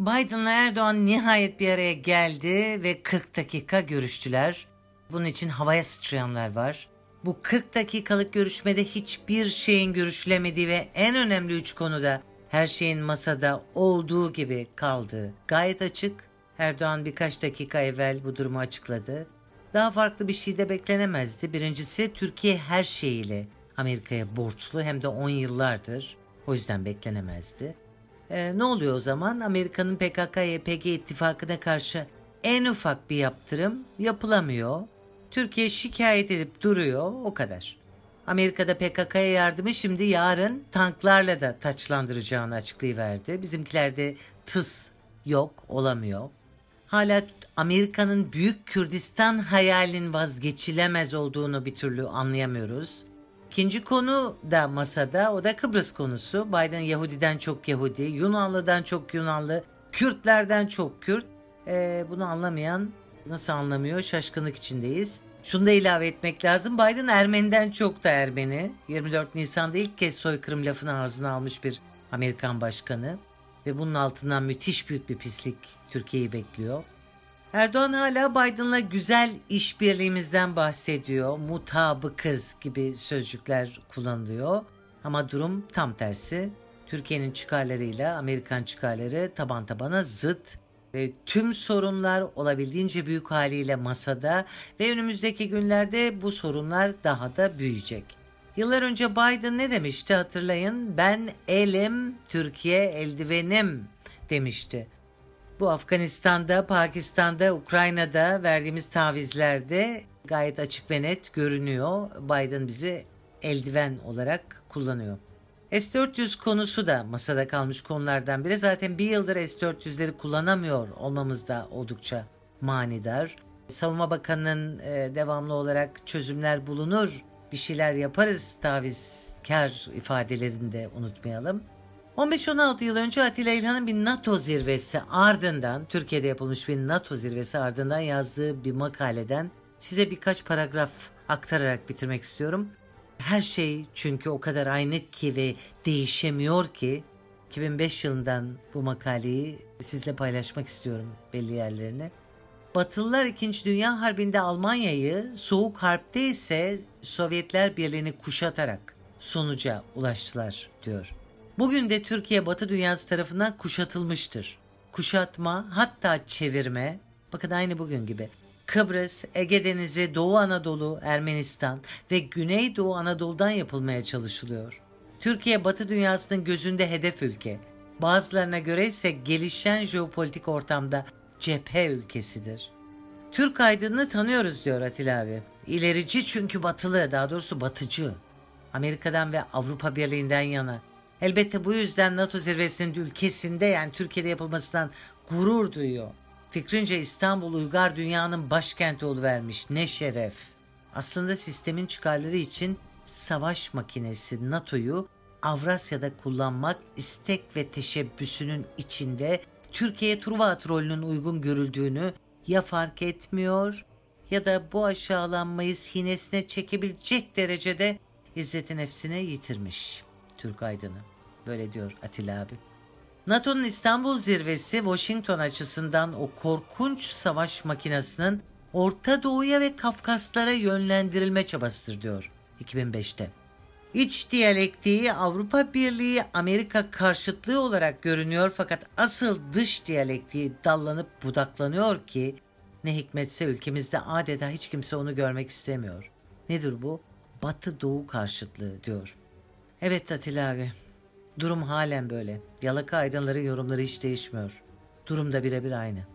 Biden'la Erdoğan nihayet bir araya geldi ve 40 dakika görüştüler. Bunun için havaya sıçrayanlar var. Bu 40 dakikalık görüşmede hiçbir şeyin görüşülemediği ve en önemli üç konuda her şeyin masada olduğu gibi kaldığı gayet açık. Erdoğan birkaç dakika evvel bu durumu açıkladı. Daha farklı bir şey de beklenemezdi. Birincisi Türkiye her şeyiyle Amerika'ya borçlu hem de 10 yıllardır. O yüzden beklenemezdi. Ee, ne oluyor o zaman? Amerika'nın PKK-YPG ittifakına karşı en ufak bir yaptırım yapılamıyor. Türkiye şikayet edip duruyor o kadar. Amerika'da PKK'ya yardımı şimdi yarın tanklarla da taçlandıracağını açıklayıverdi. Bizimkilerde tıs yok olamıyor. Hala Amerika'nın Büyük Kürdistan hayalinin vazgeçilemez olduğunu bir türlü anlayamıyoruz. İkinci konu da masada o da Kıbrıs konusu. Biden Yahudiden çok Yahudi, Yunanlıdan çok Yunanlı, Kürtlerden çok Kürt. Ee, bunu anlamayan nasıl anlamıyor şaşkınlık içindeyiz. Şunu da ilave etmek lazım. Biden Ermeniden çok da Ermeni. 24 Nisan'da ilk kez soykırım lafını ağzına almış bir Amerikan başkanı. Ve bunun altından müthiş büyük bir pislik Türkiye'yi bekliyor. Erdoğan hala Biden'la güzel işbirliğimizden bahsediyor. Mutabıkız gibi sözcükler kullanılıyor. Ama durum tam tersi. Türkiye'nin çıkarlarıyla Amerikan çıkarları taban tabana zıt. Ve tüm sorunlar olabildiğince büyük haliyle masada ve önümüzdeki günlerde bu sorunlar daha da büyüyecek. Yıllar önce Biden ne demişti hatırlayın? Ben elim, Türkiye eldivenim demişti. Bu Afganistan'da, Pakistan'da, Ukrayna'da verdiğimiz tavizlerde gayet açık ve net görünüyor. Biden bizi eldiven olarak kullanıyor. S-400 konusu da masada kalmış konulardan biri. Zaten bir yıldır S-400'leri kullanamıyor olmamız da oldukça manidar. Savunma Bakanı'nın e, devamlı olarak çözümler bulunur, bir şeyler yaparız tavizkar ifadelerini de unutmayalım. 15-16 yıl önce Atilla İlhan'ın bir NATO zirvesi ardından, Türkiye'de yapılmış bir NATO zirvesi ardından yazdığı bir makaleden size birkaç paragraf aktararak bitirmek istiyorum. Her şey çünkü o kadar aynı ki ve değişemiyor ki 2005 yılından bu makaleyi sizle paylaşmak istiyorum belli yerlerine. Batılılar 2. Dünya Harbi'nde Almanya'yı, Soğuk Harp'te ise Sovyetler Birliği'ni kuşatarak sonuca ulaştılar diyor. Bugün de Türkiye Batı dünyası tarafından kuşatılmıştır. Kuşatma hatta çevirme bakın aynı bugün gibi Kıbrıs, Ege Denizi, Doğu Anadolu, Ermenistan ve Güneydoğu Anadolu'dan yapılmaya çalışılıyor. Türkiye Batı dünyasının gözünde hedef ülke. Bazılarına göre ise gelişen jeopolitik ortamda cephe ülkesidir. Türk aydınını tanıyoruz diyor Atilla abi. İlerici çünkü batılı, daha doğrusu batıcı. Amerika'dan ve Avrupa Birliği'nden yana. Elbette bu yüzden NATO zirvesinin ülkesinde yani Türkiye'de yapılmasından gurur duyuyor. Fikrince İstanbul uygar dünyanın başkenti oluvermiş. Ne şeref. Aslında sistemin çıkarları için savaş makinesi NATO'yu Avrasya'da kullanmak istek ve teşebbüsünün içinde Türkiye Truva rolünün uygun görüldüğünü ya fark etmiyor ya da bu aşağılanmayı sinesine çekebilecek derecede izzeti nefsine yitirmiş Türk aydını. Böyle diyor Atilla abi. NATO'nun İstanbul zirvesi Washington açısından o korkunç savaş makinesinin Orta Doğu'ya ve Kafkaslara yönlendirilme çabasıdır diyor 2005'te. İç diyalektiği Avrupa Birliği Amerika karşıtlığı olarak görünüyor fakat asıl dış diyalektiği dallanıp budaklanıyor ki ne hikmetse ülkemizde adeta hiç kimse onu görmek istemiyor. Nedir bu? Batı Doğu karşıtlığı diyor. Evet Atilla abi Durum halen böyle. Yalaka aydınları yorumları hiç değişmiyor. Durum da birebir aynı.